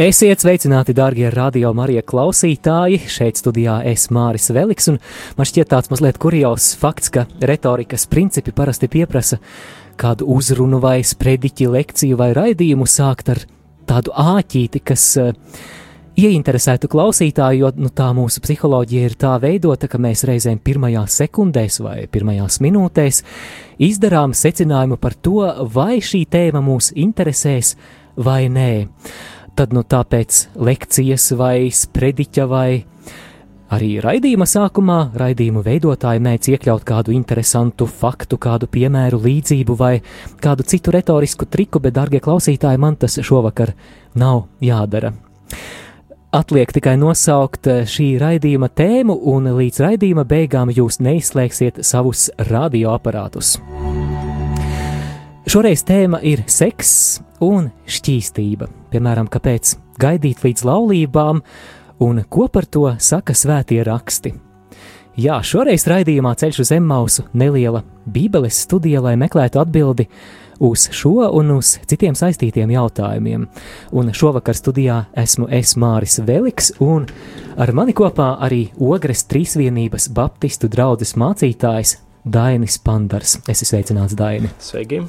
Esiet sveicināti, darbie radio Marija klausītāji! Šeit studijā es Māris Veliks, un man šķiet tāds mazliet kurjos fakts, ka retorikas principi parasti pieprasa kādu uzrunu vai sprediķi, lekciju vai raidījumu sākt ar tādu āķīti, kas uh, ieinteresētu klausītāju, jo nu, tā mūsu psiholoģija ir tā veidota, ka mēs reizēm pirmajās sekundēs vai pirmajās minūtēs izdarām secinājumu par to, vai šī tēma mūs interesēs vai nē tad nu tāpēc lekcijas vai sprediķa vai arī raidījuma sākumā raidījumu veidotāji mēdz iekļaut kādu interesantu faktu, kādu piemēru, līdzību vai kādu citu retorisku triku, bet, darbie klausītāji, man tas šovakar nav jādara. Atliek tikai nosaukt šī raidījuma tēmu, un līdz raidījuma beigām jūs neizslēgsiet savus radioaparātus. Šoreiz tēma ir seks un šķīstība. Piemēram, kāpēc gaidīt līdz laulībām un ko par to saka svētie raksti. Jā, šoreiz raidījumā ceļš uz Zemmausu neliela Bībeles studija, lai meklētu atbildi uz šo un uz citiem saistītiem jautājumiem. Un šovakar studijā esmu es Māris Veliks, un ar mani kopā arī Ogres Trīsvienības Baptistu draudzes mācītājs Dainis Pandars. Es esmu sveicināts, Daini! Sveiki!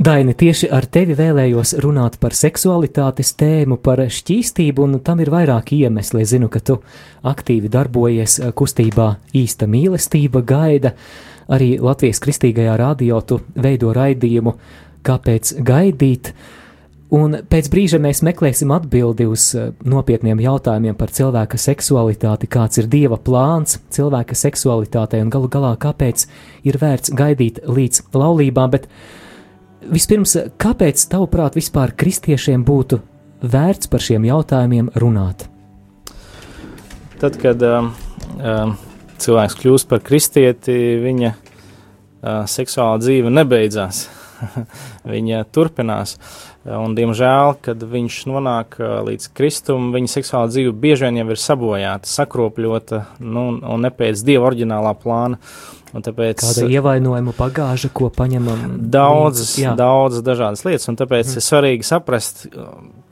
Daini, tieši ar tevi vēlējos runāt par seksualitātes tēmu, par šķīstību, un tam ir vairāki iemesli. Es zinu, ka tu aktīvi darbojies kustībā īsta mīlestība, gaida. Arī Latvijas kristīgajā radio tu veido raidījumu, kāpēc gaidīt. Un pēc brīža mēs meklēsim atbildi uz nopietniem jautājumiem par cilvēka seksualitāti, kāds ir dieva plāns cilvēka seksualitātei un galu galā kāpēc ir vērts gaidīt līdz laulībām. Bet Vispirms, kāpēc, tavuprāt, vispār kristiešiem būtu vērts par šiem jautājumiem runāt? Tad, kad um, um, cilvēks kļūst par kristieti, viņa uh, seksuālā dzīve nebeidzās. viņa turpinās. Un, diemžēl, kad viņš nonāk uh, līdz kristumam, viņa seksuālā dzīve bieži vien jau ir sabojāta, sakropļota nu, un ne pēc dieva oriģinālā plāna. Uh, Un tāpēc, Kāda ievainojuma pagāža, ko paņemam? Daudzas, daudzas dažādas lietas, un tāpēc mm. ir svarīgi saprast,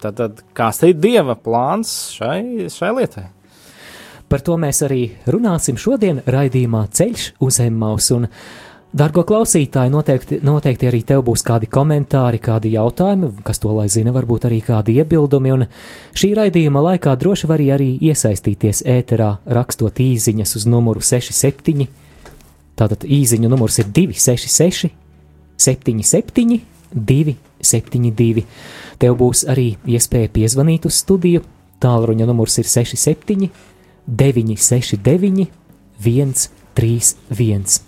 tātad, kāds ir Dieva plāns šai, šai lietai. Par to mēs arī runāsim šodien raidījumā Ceļš uz Emmaus. Un, Dargo klausītāji, noteikti, noteikti arī tev būs kādi komentāri, kādi jautājumi, kas to lai zina, varbūt arī kādi iebildumi, un šī raidījuma laikā droši var arī iesaistīties ēterā, rakstot īziņas uz numuru 67 Tātad īsiņu numurs ir 266, 77, 272. Tev būs arī iespēja piezvanīt uz studiju. Tālruņa numurs ir 67, 969, 131.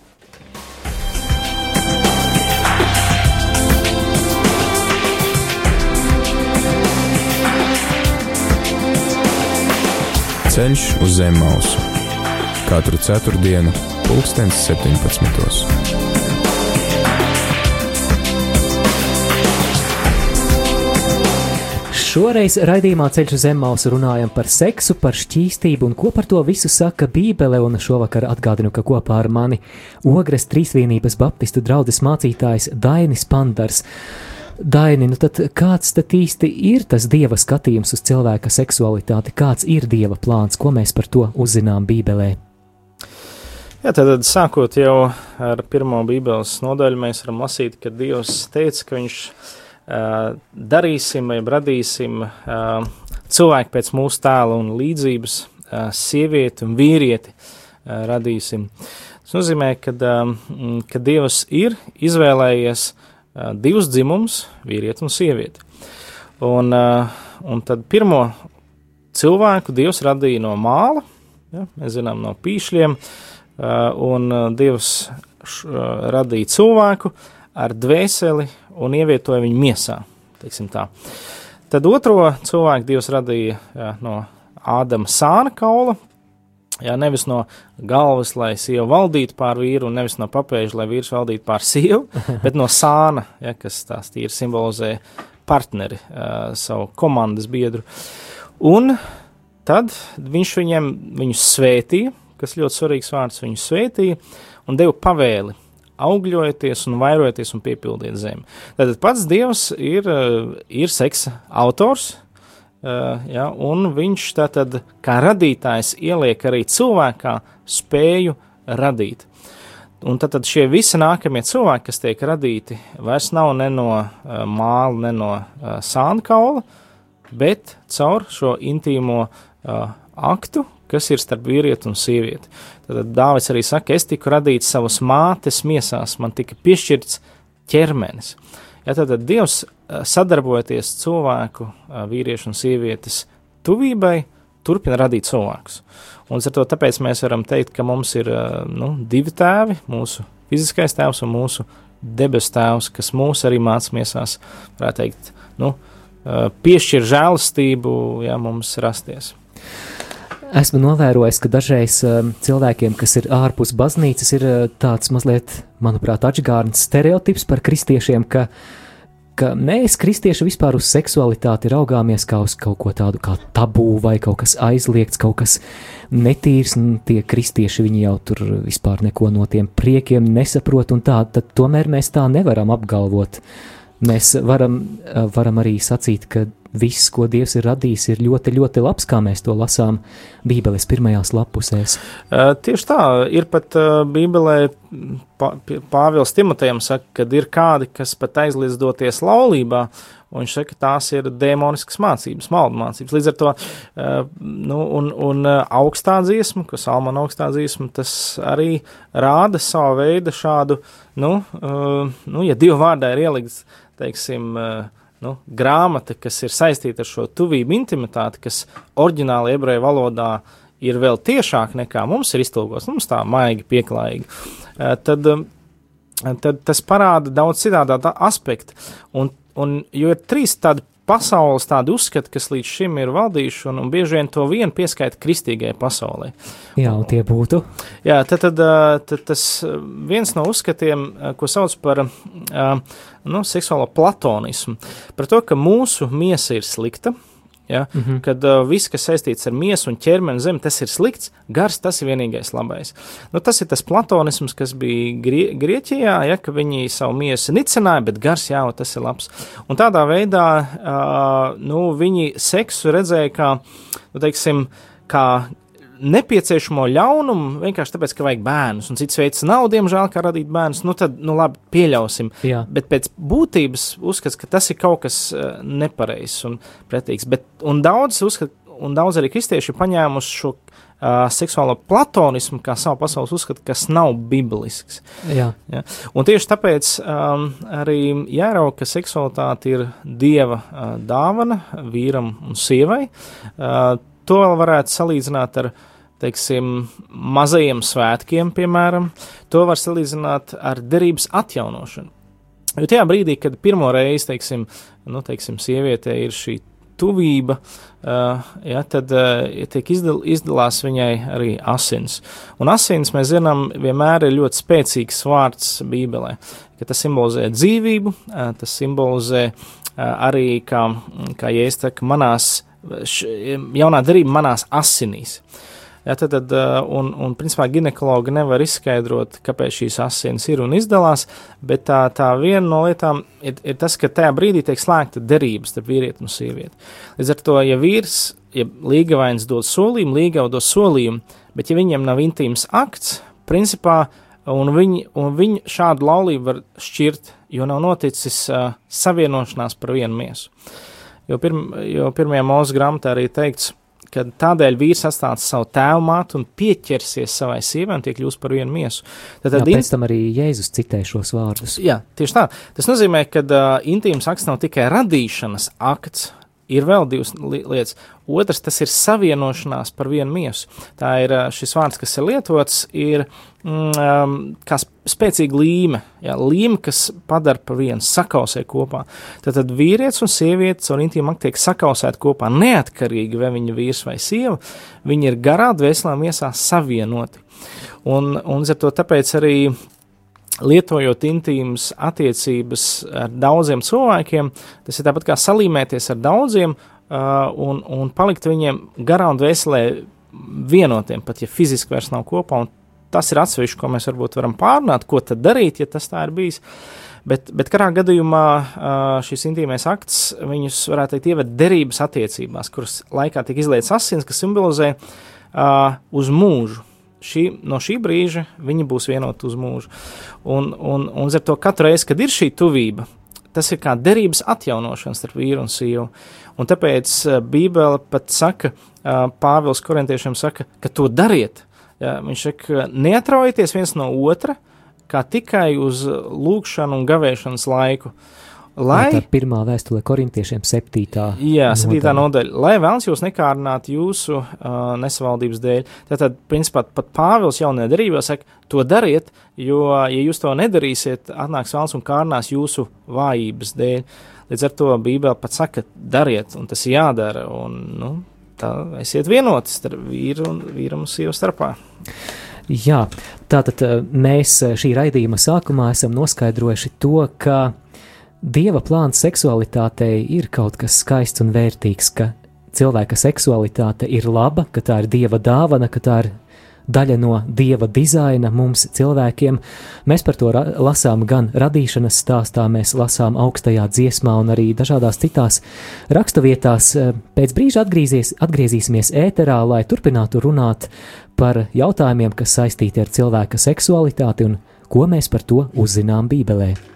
Ceļš uz zem mausu katru ceturtdienu pulkstens 17. Šoreiz raidījumā Ceļš uz Zemmausu runājam par seksu, par šķīstību un ko par to visu saka Bībele. Šovakar atgādinu, ka kopā ar mani Ogres Trīsvienības Baptistu draugs mācītājs Dainis Pandars. Daini, nu tad kāds tad īsti ir tas dieva skatījums uz cilvēka seksualitāti, kāds ir dieva plāns, ko mēs par to uzzinām Bībelē? Jā, tad sākot jau ar pirmo Bībeles nodaļu, mēs varam lasīt, ka Dievs teica, ka Viņš uh, darīsim vai radīsim uh, cilvēku pēc mūsu tēla un līdzības, uh, sievieti un vīrieti uh, radīsim. Tas nozīmē, ka, uh, ka Dievs ir izvēlējies uh, divus dzimumus, vīrieti un sievieti. Un, uh, un tad pirmo cilvēku Dievs radīja no māla, ja, mēs zinām no pīšļiem, uh, un uh, Dievs uh, radīja cilvēku ar dvēseli un ievietoja viņu miesā. Tad otro cilvēku Dievs radīja no Ādama sāna kaula, Jā, nevis no galvas, lai sieva valdītu pār vīru, un nevis no papēža, lai vīrs valdītu pār sievu, bet no sāna, ja, kas tās tīri simbolizē partneri, uh, savu komandas biedru. Un tad viņš viņiem, viņus svētīja, kas ļoti svarīgs vārds, viņus svētīja un deva pavēli augļojieties un vairojieties un piepildiet zemi. Tātad pats Dievs ir, ir seksa autors, Uh, ja, un viņš tātad kā radītājs ieliek arī cilvēkā spēju radīt. Un tad, tad šie visi nākamie cilvēki, kas tiek radīti, vairs nav ne no uh, māla, ne no uh, sāna kaula, bet caur šo intīmo uh, aktu, kas ir starp vīrieti un sievieti. Tad Dāvids arī saka, es tiku radīts savas mātes miesās, man tika piešķirts ķermenis. Ja, tad, Dievs sadarbojoties cilvēku, vīriešu un sievietes tuvībai, turpina radīt cilvēkus. Un ar to tāpēc mēs varam teikt, ka mums ir nu, divi tēvi, mūsu fiziskais tēvs un mūsu debesu tēvs, kas mūs arī mācāmies, varētu teikt, nu, piešķir žēlastību, ja mums rasties. Esmu novērojis, ka dažreiz cilvēkiem, kas ir ārpus baznīcas, ir tāds mazliet, manuprāt, atžgārns stereotips par kristiešiem, ka uh, ka mēs, kristieši, vispār uz seksualitāti raugāmies kā uz kaut ko tādu kā tabū vai kaut kas aizliegts, kaut kas netīrs, un tie kristieši jau tur vispār neko no tiem priekiem nesaprot, un tā, tad tomēr mēs tā nevaram apgalvot. Mēs varam, varam arī sacīt, ka viss, ko Dievs ir radījis, ir ļoti, ļoti labs, kā mēs to lasām Bībeles pirmajās lapusēs. Uh, tieši tā, ir pat uh, Bībelē Pāvils Timotejam saka, ka ir kādi, kas pat aizliedz doties laulībā, un viņš saka, ka tās ir demoniskas mācības, maldu mācības. Līdz ar to, uh, nu, un, un augstā dziesma, kas Almana augstā dziesma, tas arī rāda savu veidu šādu, nu, nu ja Dieva vārdā ir ielikts, teiksim, uh, nu, grāmata, kas ir saistīta ar šo tuvību, intimitāti, kas oriģināli ebreju valodā ir vēl tiešāk nekā mums ir iztulkots, mums tā maigi, pieklājīgi, eh, tad, eh, tad tas parāda daudz citādā aspektu. Un, un, jo ir trīs tādi pasaules tādi uzskati, kas līdz šim ir valdījuši, un, un bieži vien to vienu pieskaita kristīgajai pasaulē. Jā, un tie būtu? Jā, tad, tad, tad tas viens no uzskatiem, ko sauc par nu, seksuālo platonismu, par to, ka mūsu miesa ir slikta, Ja? Mm -hmm. Kad uh, viss, kas saistīts ar miesu un ķermeni zemi, tas ir slikts, gars tas ir vienīgais labais. Nu, tas ir tas platonisms, kas bija Grie Grieķijā, ja, ka viņi savu miesu nicināja, bet gars jau tas ir labs. Un tādā veidā uh, nu, viņi seksu redzēja kā, nu, teiksim, kā nepieciešamo ļaunumu vienkārši tāpēc, ka vajag bērnus, un cits veids nav, diemžēl, kā radīt bērnus, nu tad, nu labi, pieļausim. Jā. Bet pēc būtības uzskats, ka tas ir kaut kas uh, nepareizs un pretīgs. Bet, un daudz uzskat, un daudz arī kristieši ir paņēmuši šo uh, seksuālo platonismu kā savu pasaules uzskatu, kas nav biblisks. Jā. Ja? Un tieši tāpēc um, arī jārauga, ka seksualitāte ir dieva uh, dāvana vīram un sievai. Uh, to vēl varētu salīdzināt ar uh, teiksim, mazajiem svētkiem, piemēram, to var salīdzināt ar derības atjaunošanu. Jo tajā brīdī, kad pirmo reizi, teiksim, nu, teiksim sieviete ir šī tuvība, uh, ja, tad uh, tiek izdal, izdalās viņai arī asins. Un asins, mēs zinām, vienmēr ir ļoti spēcīgs vārds Bībelē, ka tas simbolizē dzīvību, uh, tas simbolizē uh, arī, kā, kā teiktu, manās, š, jaunā darība manās asinīs. Uh, Ja, tad, tad, uh, un, un, principā, ginekologi nevar izskaidrot, kāpēc šīs asinis ir un izdalās, bet tā, tā viena no lietām ir, ir tas, ka tajā brīdī tiek slēgta derības starp vīrieti un sievieti. Līdz ar to, ja vīrs, ja līgavains dod solījumu, līgava dod solījumu, bet ja viņiem nav intīms akts, principā, un viņi, un viņi šādu laulību var šķirt, jo nav noticis uh, savienošanās par vienu miesu. Jo, pirm, jo pirmajā mūsu grāmatā arī teikts, kad tādēļ vīrs atstās savu tēvu mātu un pieķersies savai sievai un tiek kļūst par vienu miesu. Tad, tad jā, pēc tam arī Jēzus citē šos vārdus. Jā, tieši tā. Tas nozīmē, ka uh, intīms akts nav tikai radīšanas akts, ir vēl divas li lietas. Otrs, tas ir savienošanās par vienu miesu. Tā ir šis vārds, kas ir lietots, ir um, kā spēcīga līme, jā, līme, kas padara par vienu, sakausē kopā. Tad, tad vīrietis un sieviete caur intīmu aktu tiek sakausēti kopā neatkarīgi, vai viņa vīrs vai sieva, viņi ir garā dvēselā miesā savienoti. Un, un ar to tāpēc arī lietojot intīmas attiecības ar daudziem cilvēkiem, tas ir tāpat kā salīmēties ar daudziem uh, un, un palikt viņiem garā un dvēselē vienotiem, pat ja fiziski vairs nav kopā. Tas ir atsevišķi, ko mēs varbūt varam pārunāt, ko tad darīt, ja tas tā ir bijis. Bet, bet katrā gadījumā uh, šis intīmais akts viņus varētu teikt ieved derības attiecībās, kuras laikā tiek izlietas asins, kas simbolizē uh, uz mūžu šī, no šī brīža viņi būs vienoti uz mūžu. Un, un, un ar to katru reizi, kad ir šī tuvība, tas ir kā derības atjaunošana starp vīru un sievu. Un tāpēc uh, Bībele pat saka, uh, Pāvils korintiešiem saka, ka to dariet. Ja, viņš saka, neatraujieties viens no otra, kā tikai uz lūgšanu un gavēšanas laiku. Uh, Lai, tā ir pirmā vēstule korintiešiem, septītā. Jā, septītā nodaļa. Lai vēlams jūs nekārnātu jūsu uh, nesavaldības dēļ. Tātad, principā, pat Pāvils jaunajā derībā saka, to dariet, jo, ja jūs to nedarīsiet, atnāks vēlams un kārnās jūsu vājības dēļ. Līdz ar to Bībele pat saka, dariet, un tas jādara, un, nu, tā esiet vienoti starp vīru un vīram un sievu starpā. Jā, tātad mēs šī raidījuma sākumā esam noskaidrojuši to, ka Dieva plāns seksualitātei ir kaut kas skaists un vērtīgs, ka cilvēka seksualitāte ir laba, ka tā ir dieva dāvana, ka tā ir daļa no dieva dizaina mums, cilvēkiem. Mēs par to lasām gan radīšanas stāstā, mēs lasām augstajā dziesmā un arī dažādās citās raksturvietās. Pēc brīža atgriezīsimies ēterā, lai turpinātu runāt par jautājumiem, kas saistīti ar cilvēka seksualitāti un ko mēs par to uzzinām Bībelē.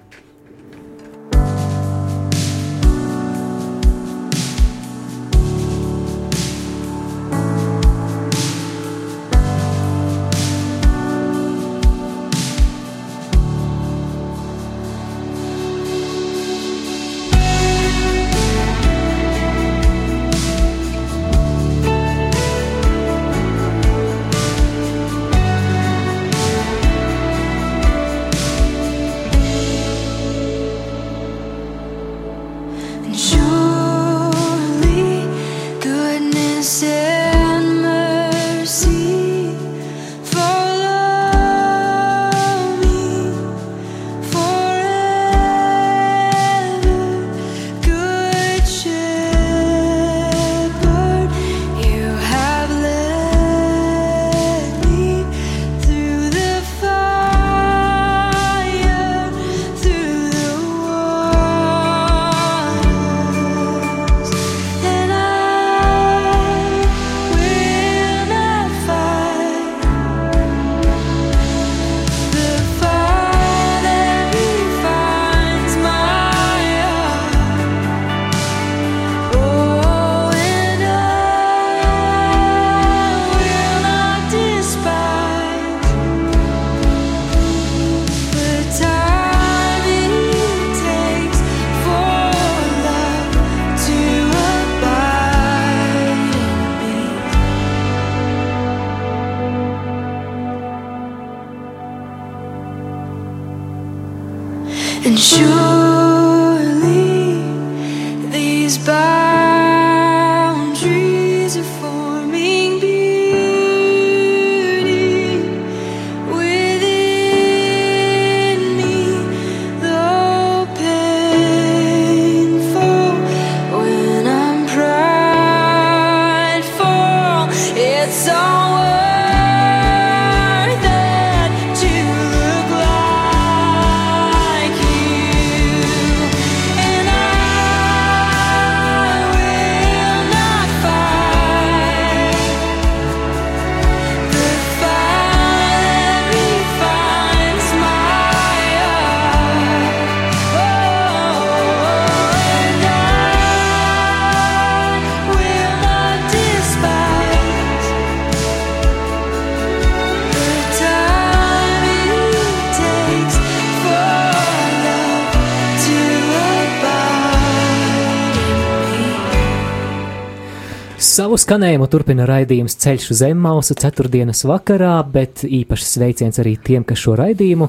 Skanējumu turpina raidījums Ceļš uz Zemmausu ceturtdienas vakarā, bet īpaši sveiciens arī tiem, kas šo raidījumu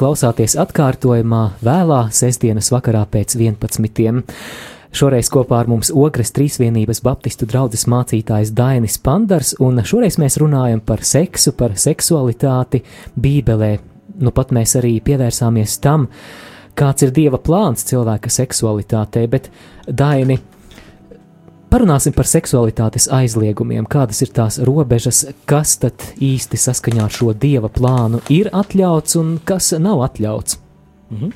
klausāties atkārtojumā vēlā sestdienas vakarā pēc 11. Šoreiz kopā ar mums Ogres Trīsvienības Baptistu draugs mācītājs Dainis Pandars, un šoreiz mēs runājam par seksu, par seksualitāti Bībelē. Nu pat mēs arī pievērsāmies tam, kāds ir Dieva plāns cilvēka seksualitātei, bet Daini, Parunāsim par seksualitātes aizliegumiem, kādas ir tās robežas, kas tad īsti saskaņā ar šo dieva plānu ir atļauts un kas nav atļauts. Mhm.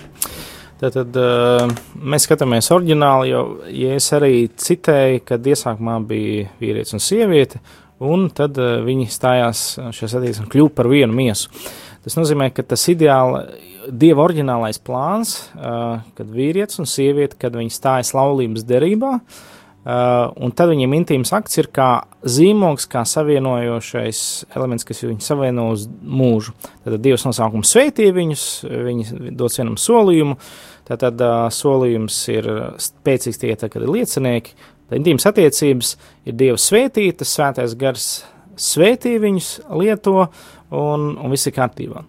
Tātad uh, mēs skatāmies oriģināli, jo, ja es arī citēju, kad iesākumā bija vīrietis un sieviete, un tad uh, viņi stājās šajās attiecībās un kļuva par vienu miesu. Tas nozīmē, ka tas ideāli, dieva oriģinālais plāns, uh, kad vīrietis un sieviete, kad viņi stājas laulības derībā, uh, Uh, un tad viņiem intīms akts ir kā zīmogs, kā savienojošais elements, kas viņu savieno uz mūžu. Tad Dievs nosaukums sveitī viņus, viņi dots vienam solījumu, tātad uh, solījums ir spēcīgs tikai tad, kad ir liecinieki, tad intīmas attiecības ir Dieva svētītas, svētais gars svētī viņus, lieto, un, un viss ir kārtībā.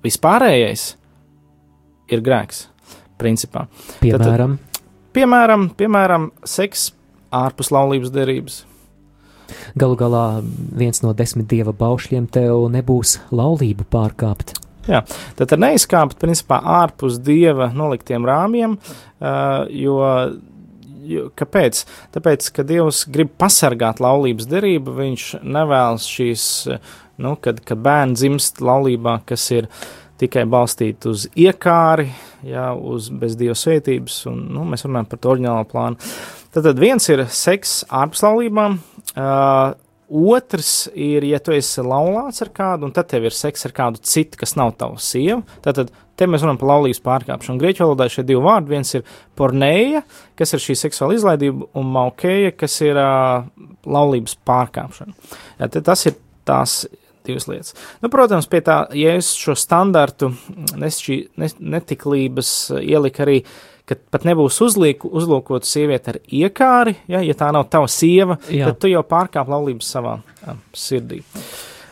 Vispārējais ir grēks, principā. Piemēram? Tātad, piemēram, piemēram, seks ārpus laulības derības. Galu galā viens no desmit dieva baušļiem tev nebūs laulību pārkāpt. Jā, tad ir neizkāpt principā ārpus dieva noliktiem rāmjiem, jo, jo kāpēc? Tāpēc, ka dievs grib pasargāt laulības derību, viņš nevēlas šīs, nu, kad, kad bērni dzimst laulībā, kas ir tikai balstīti uz iekāri, jā, uz bez dieva svētības, un, nu, mēs runājam par to oriģinālo plānu. Uh, Tad viens ir seks ārpus laulībām, uh, otrs ir, ja tu esi laulāts ar kādu, un tad tev ir seks ar kādu citu, kas nav tava sieva. Tad te mēs runājam par laulības pārkāpšanu. Grieķu valodā šie divi vārdi, viens ir pornēja, kas ir šī seksuāla izlaidība, un maukēja, kas ir uh, laulības pārkāpšana. Ja, tas ir tās divas lietas. Nu, protams, pie tā, ja es šo standartu netiklības ieliku arī uh, ka pat nebūs uzlieku, uzlūkota sieviete ar iekāri, ja, ja tā nav tava sieva, Jā. tad tu jau pārkāp laulības savā uh, sirdī.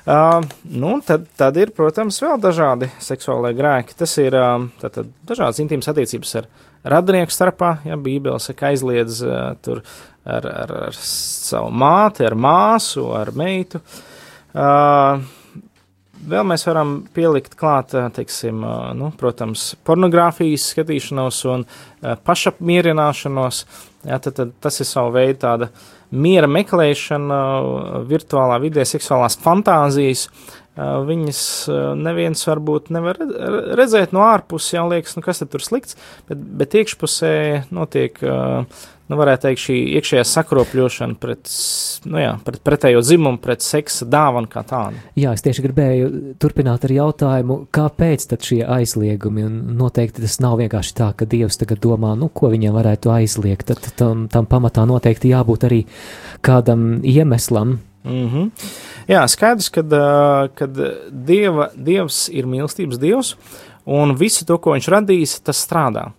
Uh, nu, tad, tad ir, protams, vēl dažādi seksuālai grēki. Tas ir uh, tātad, dažādas intīmas attiecības ar radinieku starpā. Ja, Bībele saka, aizliedz uh, tur ar, ar, ar savu māti, ar māsu, ar meitu. Uh, Vēl mēs varam pielikt klāt, teiksim, nu, protams, pornogrāfijas skatīšanos un pašapmierināšanos. Jā, tad, tad tas ir savu veidu tāda miera meklēšana virtuālā vidē, seksuālās fantāzijas. Viņas neviens varbūt nevar redzēt no ārpuses, jau liekas, nu kas tur slikts, bet, bet iekšpusē notiek uh, nu, varētu teikt, šī iekšējā sakropļošana pret, nu jā, pret pretējo dzimumu, pret seksa dāvanu kā tādu. Jā, es tieši gribēju turpināt ar jautājumu, kāpēc tad šie aizliegumi, un noteikti tas nav vienkārši tā, ka Dievs tagad domā, nu, ko viņiem varētu aizliegt, tad tam, tam pamatā noteikti jābūt arī kādam iemeslam. Mm -hmm. Jā, skaidrs, ka kad dieva, Dievs ir mīlestības Dievs, un visu to, ko viņš radījis, tas strādā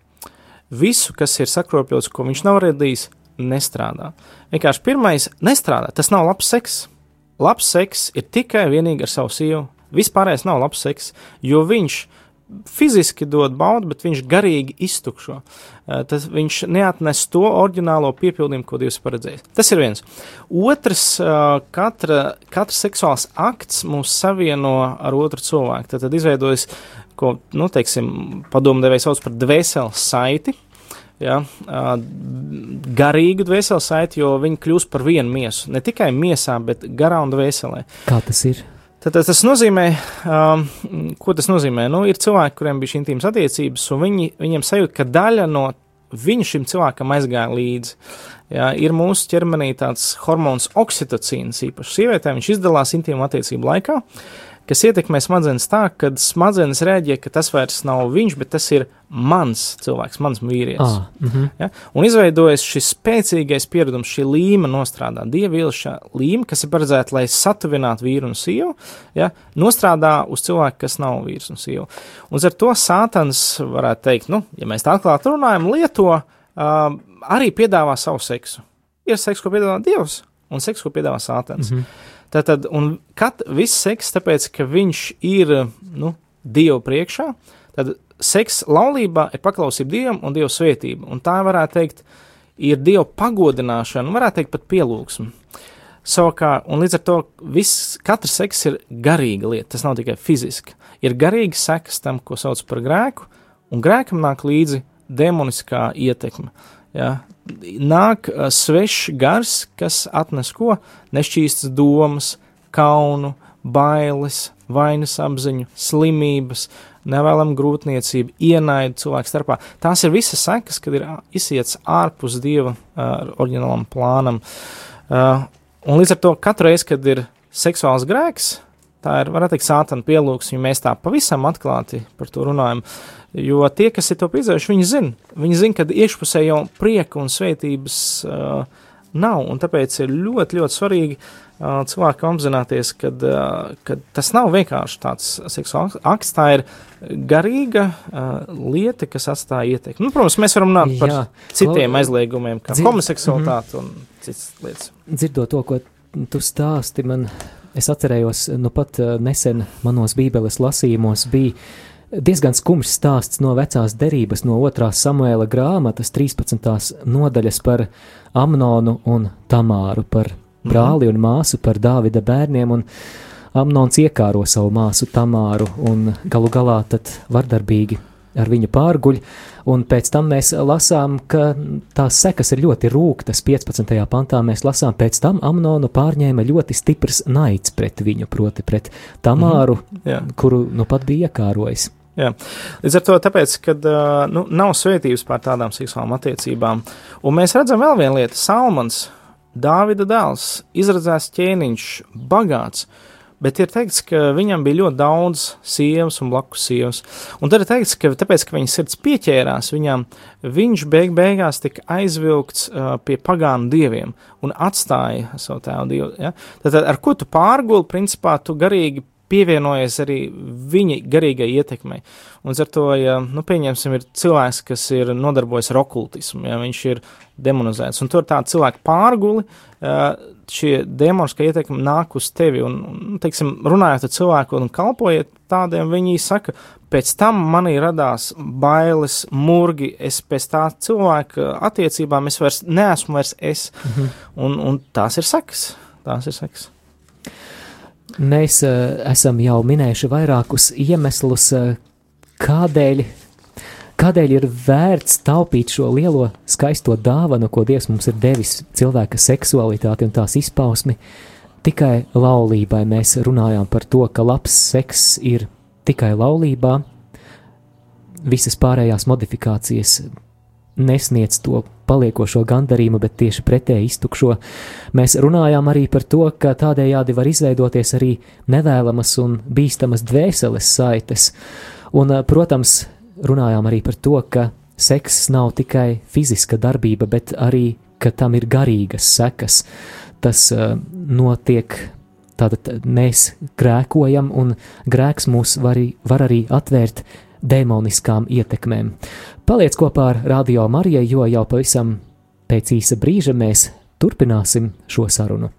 visu, kas ir sakropļots, ko viņš nav radījis, nestrādā. Vienkārši pirmais nestrādā. Tas nav labs seks. Labs seks ir tikai vienīgi ar savu sievu. Vispārējais nav labs seks, jo viņš fiziski dod baudu, bet viņš garīgi iztukšo. Eh, tas viņš neatnes to oriģinālo piepildījumu, ko Dievs paredzējis. Tas ir viens. Otrs, eh, katra, katrs seksuāls akts mūs savieno ar otru cilvēku. Tad, tad izveidojas ko, nu, teiksim, padomdevējs sauc par dvēseles saiti, ja, garīgu dvēseles saiti, jo viņi kļūst par vienu miesu. Ne tikai miesā, bet garā un dvēselē. Kā tas ir? Tad tas nozīmē, um, ko tas nozīmē? Nu, ir cilvēki, kuriem bija šī intīmas attiecības, un viņi, viņiem sajūt, ka daļa no viņa šim cilvēkam aizgāja līdzi. Jā, ir mūsu ķermenī tāds hormons oksitocīns, īpaši sievietēm, viņš izdalās intīmu attiecību laikā. Uh, kas ietekmē smadzenes tā, ka smadzenes rēģē, ka tas vairs nav viņš, bet tas ir mans cilvēks, mans vīrietis. Ah, mm -hmm. ja? Un izveidojas šis spēcīgais pieredums, šī līme nostrādā, dievīlšā līme, kas ir paredzēta, lai satuvinātu vīru un sievu, ja? nostrādā uz cilvēku, kas nav vīrs un sieva. Un ar to sātans varētu teikt, nu, ja mēs tā atklāti runājam, lieto uh, arī piedāvā savu seksu. Ir seks, ko piedāvā Dievs, un seksu, ko piedāvā sātans. Mm -hmm. Tātad, un kat, viss seks, tāpēc, ka viņš ir, nu, Dievu priekšā, tad seks laulībā ir paklausība Dievam un Dieva svētība, un tā varētu teikt, ir Dieva pagodināšana, varētu teikt pat pielūgsme. Savukārt, un līdz ar to viss, katrs seks ir garīga lieta, tas nav tikai fiziski. Ir garīga sekas tam, ko sauc par grēku, un grēkam nāk līdzi demoniskā ietekme. Ja? Nāk uh, svešs gars, kas atnes ko? Nešķīstas domas, kaunu, bailes, vainas apziņu, slimības, nevēlama grūtniecība, ienaidu cilvēku starpā. Tās ir visas sekas, kad ir izsiets ārpus dieva uh, oriģinālam plānam. Uh, un līdz ar to katru reizi, kad ir seksuāls grēks, tā ir, varētu teikt, sātana pielūgs, ja mēs tā pavisam atklāti par to runājam. Jo tie, kas ir to piedzīvojuši, viņi zina, viņi zina, ka iekšpusē jau prieka un svētības uh, nav, un tāpēc ir ļoti, ļoti svarīgi uh, cilvēkam apzināties, ka uh, tas nav vienkārši tāds seksuāls akts, tā ir garīga uh, lieta, kas atstāja ietekmi. Nu, protams, mēs varam runāt par Jā, citiem klau... aizliegumiem, kā Dzird... homoseksualitāte mm -hmm. un citas lietas. Dzirdot to, ko tu stāsti, man es atcerējos, nu pat uh, nesen manos bībeles lasījumos bija diezgan skumjš stāsts no vecās derības, no otrās Samuēla grāmatas, 13. nodaļas par Amnonu un Tamāru, par mhm. brāli un māsu, par Dāvida bērniem. Un Amnons iekāro savu māsu Tamāru un galu galā tad vardarbīgi ar viņu pārguļ, un pēc tam mēs lasām, ka tās sekas ir ļoti rūktas. 15. pantā mēs lasām, pēc tam Amnonu pārņēma ļoti stiprs naids pret viņu, proti pret Tamāru, mm -hmm. kuru nu pat bija iekārojis. Jā. Līdz ar to, tāpēc, kad nu, nav svētības pār tādām seksuālām attiecībām, un mēs redzam vēl vienu lietu, Salmans, Dāvida dēls, izredzēts ķēniņš, bagāts, bet ir teikts, ka viņam bija ļoti daudz sievas un blakus sievas. Un tad ir teikts, ka tāpēc, ka viņa sirds pieķērās viņam, viņš beig beigās tika aizvilkts uh, pie pagānu dieviem un atstāja savu tēvu dievu. Ja? Tad ar ko tu pārguli, principā tu garīgi pievienojies arī viņa garīgai ietekmei. Un ar to, ja, nu, pieņemsim, ir cilvēks, kas ir nodarbojas ar okultismu, ja viņš ir demonizēts, un tur tāda cilvēka pārguli, šie demoniskā ietekme nāk uz tevi, un, un teiksim, runājot ar cilvēku un kalpojiet tādiem, viņi saka, pēc tam manī radās bailes, murgi, es pēc tā cilvēka attiecībām es vairs neesmu vairs es, mhm. un, un tās ir sekas, tās ir sekas. Mēs uh, esam jau minējuši vairākus iemeslus, uh, kādēļ, kādēļ ir vērts taupīt šo lielo skaisto dāvanu, ko Dievs mums ir devis cilvēka seksualitāti un tās izpausmi. Tikai laulībai mēs runājām par to, ka labs seks ir tikai laulībā, visas pārējās modifikācijas nesniedz to paliekošo gandarījumu, bet tieši pretēji iztukšo. Mēs runājām arī par to, ka tādējādi var izveidoties arī nevēlamas un bīstamas dvēseles saites. Un, protams, runājām arī par to, ka seks nav tikai fiziska darbība, bet arī, ka tam ir garīgas sekas. Tas uh, notiek Tātad mēs grēkojam, un grēks mūs var, var arī atvērt demoniskām ietekmēm. Paliec kopā ar Radio Mariju, jo jau pavisam pēc īsa brīža mēs turpināsim šo sarunu.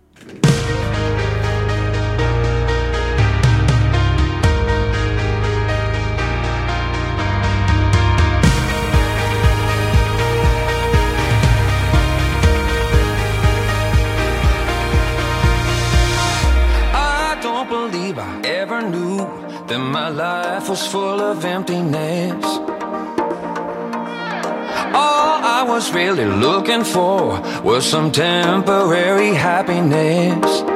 Really looking for was some temporary happiness.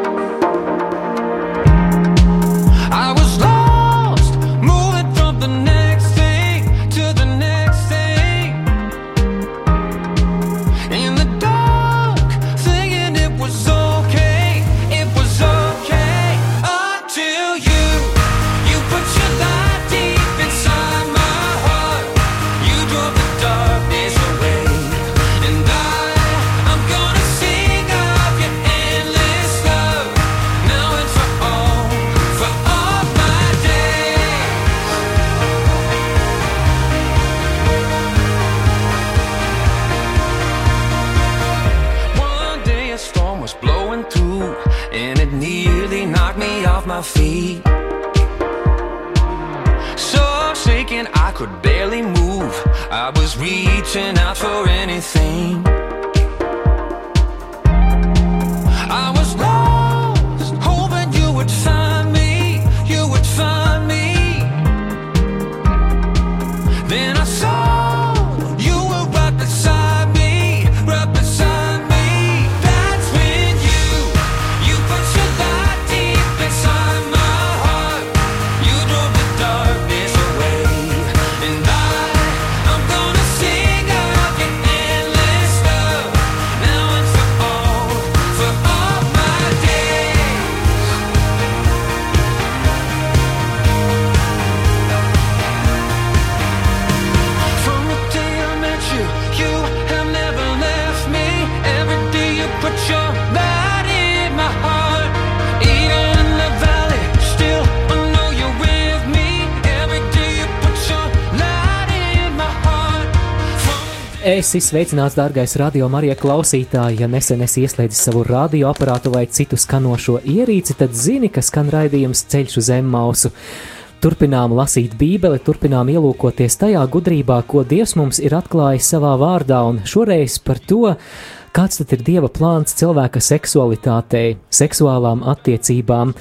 Sveicināts, dārgais radio Marija klausītāji. Ja nesen esi ieslēdzis savu radioaparātu vai citu skanošo ierīci, tad zini, ka skan raidījums ceļš uz zemmausu. Turpinām lasīt Bībeli, turpinām ielūkoties tajā gudrībā, ko Dievs mums ir atklājis savā vārdā, un šoreiz par to, kāds tad ir Dieva plāns cilvēka seksualitātei, seksuālām attiecībām.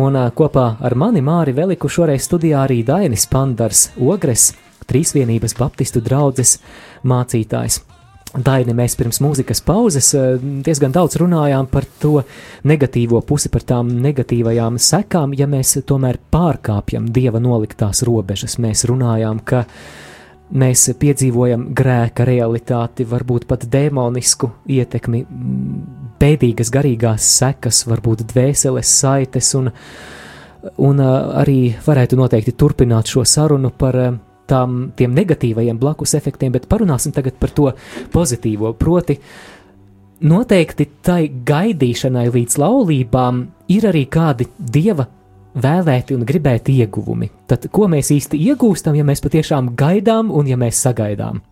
Un kopā ar mani Māri Veliku šoreiz studijā arī Dainis Pandars, Ogres, Trīsvienības Baptistu draugs mācītājs. Daini, mēs pirms mūzikas pauzes eh, diezgan daudz runājām par to negatīvo pusi, par tām negatīvajām sekām, ja mēs tomēr pārkāpjam dieva noliktās robežas. Mēs runājām, ka mēs piedzīvojam grēka realitāti, varbūt pat demonisku ietekmi, bēdīgas garīgās sekas, varbūt dvēseles saites, un, un ā, arī varētu noteikti turpināt šo sarunu par ā, tām, tiem negatīvajiem blakus efektiem, bet parunāsim tagad par to pozitīvo. Proti, noteikti tai gaidīšanai līdz laulībām ir arī kādi dieva vēlēti un gribēti ieguvumi. Tad, ko mēs īsti iegūstam, ja mēs patiešām gaidām un ja mēs sagaidām?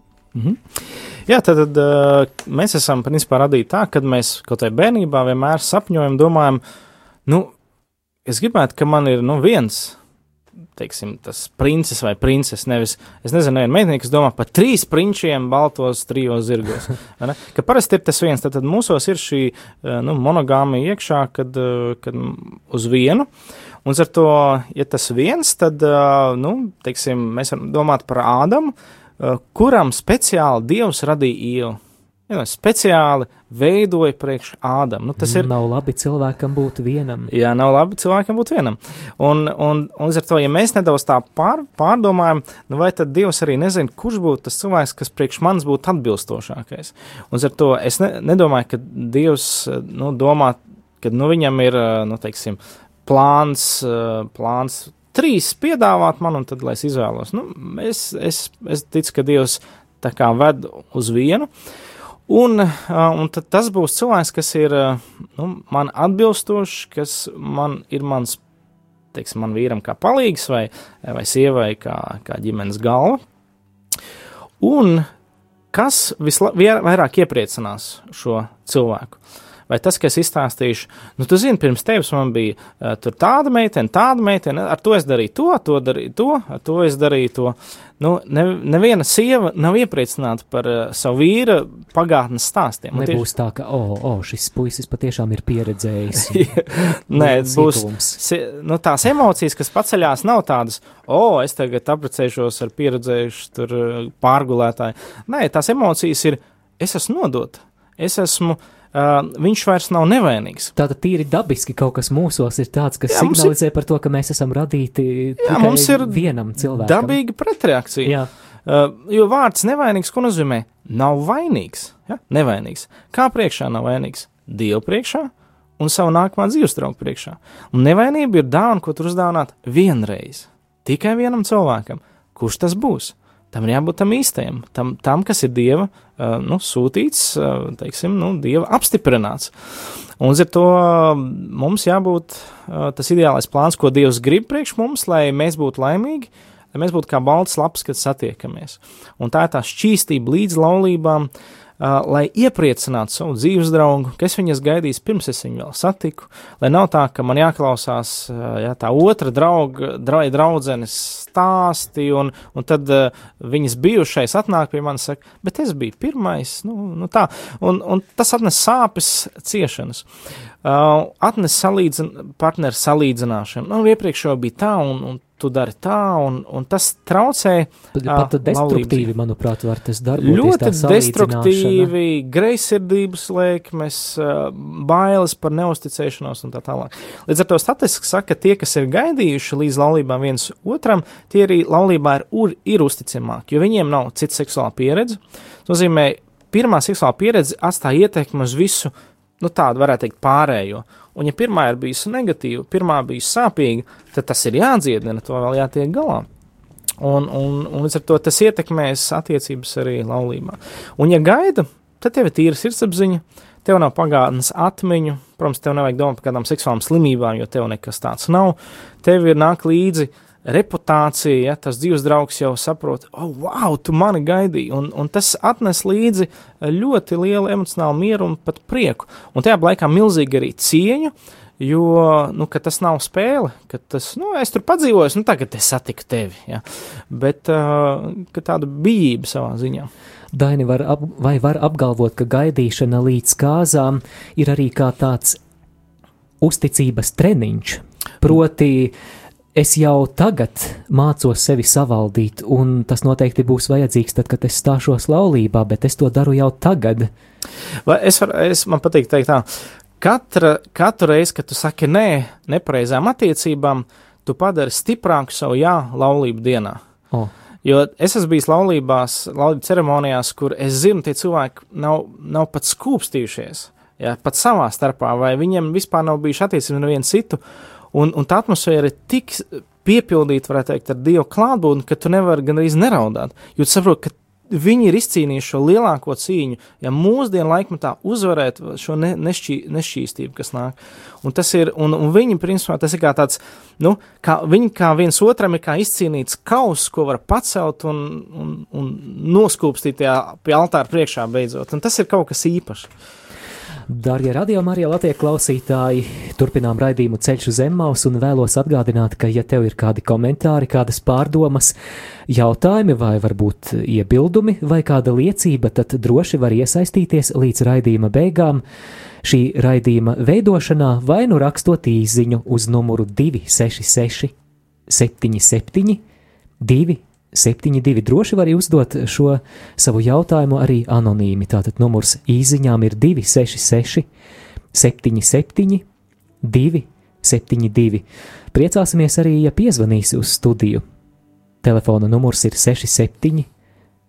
Jā, tad, tad uh, mēs esam principā radīti tā, ka mēs kaut kādā bērnībā vienmēr sapņojam, domājam, nu, es gribētu, ka man ir nu, viens. Teiksim, tas princis vai princese. Nevis, es nezinu, viena meitene, kas domā par trīs prinčiem, baltos, trijos zirgos. Ka parasti ir tas viens, tad, tad mūsos ir šī uh, nu, monogāmija iekšā, kad, uh, kad uz vienu. Un ar to, ja tas viens, tad, uh, nu, teiksim, mēs varam domāt par Ādamu, kuram speciāli Dievs radīja īlu. Jā, speciāli veidoja priekš Ādamu. Nu, tas ir. Nav labi cilvēkam būt vienam. Jā, nav labi cilvēkam būt vienam. Un, un, un līdz ar to, ja mēs nedaudz tā pār, pārdomājam, nu vai tad Dievs arī nezina, kurš būtu tas cilvēks, kas priekš manis būtu atbilstošākais. Un līdz ar to es ne, nedomāju, ka Dievs nu, domā, ka nu, viņam ir, nu, teiksim, plāns, plāns trīs piedāvāt man, un tad lai es izvēlos. Nu, es, es, es ticu, ka Dievs tā kā ved uz vienu. Un, un tad tas būs cilvēks, kas ir nu, man atbilstošs, kas man ir mans, teiksim, man vīram kā palīgs vai, vai sievai kā, kā ģimenes galva. Un kas visvairāk iepriecinās šo cilvēku? Vai tas, kas izstāstīšu, nu, tu zini, pirms tevis man bija uh, tāda meitene, tāda meitene, ar to es darīju to, to darīju to, ar to es darīju to. Nu, ne, neviena sieva nav iepriecināta par uh, savu vīra pagātnes stāstiem. Nebūs tā, ka, o, oh, oh, šis puisis patiešām ir pieredzējis. Nē, būs si- nu, tās emocijas, kas paceļās, nav tādas, o, oh, es tagad apprecēšos ar pieredzējušu tur pārgulētāju. Nē, tās emocijas ir, es esmu nodota, es esmu, uh, viņš vairs nav nevainīgs. Tātad tīri dabiski kaut kas mūsos ir tāds, kas Jā, mums ir- signalizē par to, ka mēs esam radīti tikai mums ir vienam cilvēkam. Dabīga pretreakcija. Jā, Uh, jo vārds nevainīgs, ko nozīmē? Nav vainīgs. Ja? Nevainīgs. Kā priekšā nav vainīgs? Dievu priekšā un savu nākamā dzīves draugu priekšā. Un nevainība ir dāvana, ko tur uzdāvināt vienreiz. Tikai vienam cilvēkam. Kurš tas būs? Tam ir jābūt tam īstajam, tam, tam kas ir dieva uh, nu, sūtīts, teiksim, nu, dieva apstiprināts. Un līdz ar to mums jābūt tas ideālais plāns, ko Dievs grib priekš mums, lai mēs būtu laimīgi, lai mēs būtu kā balts lapas, kad satiekamies. Un tā ir tā šķīstība līdz laulībām, uh, lai iepriecinātu savu dzīves draugu, ka es viņas gaidīju pirms es viņu vēl satiku, lai nav tā, ka man jāklausās jā, tā otra drauga, dra, draudzenes stāsti, un, un tad viņas bijušais atnāk pie manis, saka, bet es biju pirmais, nu, nu tā, un, un tas atnes sāpes, ciešanas. Uh, atnes salīdzin, partneru salīdzināšanu. Nu, iepriekš jau bija tā, un, un tu dari tā, un, un tas traucē. Pat, ā, pat destruktīvi, laulību manuprāt, var tas darboties. Ļoti destruktīvi, greizsirdības lēkmes, ā, bailes par neusticēšanos un tā tālāk. Līdz ar to statistiski saka, ka tie, kas ir gaidījuši līdz laulībām viens otram, tie arī laulībā ir, ir uzticamāki, jo viņiem nav cita seksuāla pieredze. Tas nozīmē, pirmā seksuāla pieredze atstāja ietekmi uz visu, nu tādu varētu teikt, pārējo. Un, ja pirmā ir bijusi negatīva, pirmā bijusi sāpīga, tad tas ir jādziedina, to vēl jātiek galā. Un, un, un līdz ar to tas ietekmēs attiecības arī laulībā. Un, ja gaida, tad tev ir tīra sirdsapziņa, tev nav pagātnes atmiņu, protams, tev nevajag domāt par kādām seksuālām slimībām, jo tev nekas tāds nav. Tev ir nāk līdzi reputācija, ja tas dzīves draugs jau saprot, oh, wow, tu mani gaidīji, un, un tas atnes līdzi ļoti lielu emocionālu mieru un pat prieku. Un tajā laikā milzīgi arī cieņu, jo, nu, tas nav spēle, ka tas, nu, es tur padzīvoju, nu, tagad es satiku tevi, ja, bet, uh, tāda bijība savā ziņā. Daini var ap, vai var apgalvot, ka gaidīšana līdz kāzām ir arī kā tāds uzticības treniņš. Proti, es jau tagad mācos sevi savaldīt, un tas noteikti būs vajadzīgs tad, kad es stāšos laulībā, bet es to daru jau tagad. Vai es, var, es man patīk teikt tā, katra, katru reizi, kad tu saki nē nepareizām attiecībām, tu padari stiprāku savu jā laulību dienā. O, Jo es esmu bijis laulībās, laulību ceremonijās, kur es zinu, tie cilvēki nav, nav pat skūpstījušies, ja, pat savā starpā, vai viņiem vispār nav bijuši attiecības ar vienu citu, un, un tā atmosfēra ir tik piepildīta, varētu teikt, ar Dievu klātbūtni, ka tu nevari gan arī neraudāt, jo tu saproti, ka viņi ir izcīnījuši šo lielāko cīņu, ja mūsdienu laikmetā uzvarēt šo ne, nešķī, nešķīstību, kas nāk. Un tas ir, un, un viņi, principā, tas ir kā tāds, nu, kā viņi kā viens otram ir kā izcīnīts kaus, ko var pacelt un, un, un noskūpstīt tajā pie altāra priekšā beidzot. Un tas ir kaut kas īpašs. Darbie radījumi, arī Latvijas klausītāji, turpinām raidījumu ceļš uz Zemmaus un vēlos atgādināt, ka, ja tev ir kādi komentāri, kādas pārdomas, jautājumi vai varbūt iebildumi vai kāda liecība, tad droši var iesaistīties līdz raidījuma beigām. Šī raidījuma veidošanā vai nu rakstot īsiņu uz numuru 266, 77, 272. Droši var uzdot šo savu jautājumu arī anonīmi. Tātad numurs īsiņām ir 266, 77, 272. Priecāsimies arī, ja piezvanīsi uz studiju. Telefona numurs ir 67,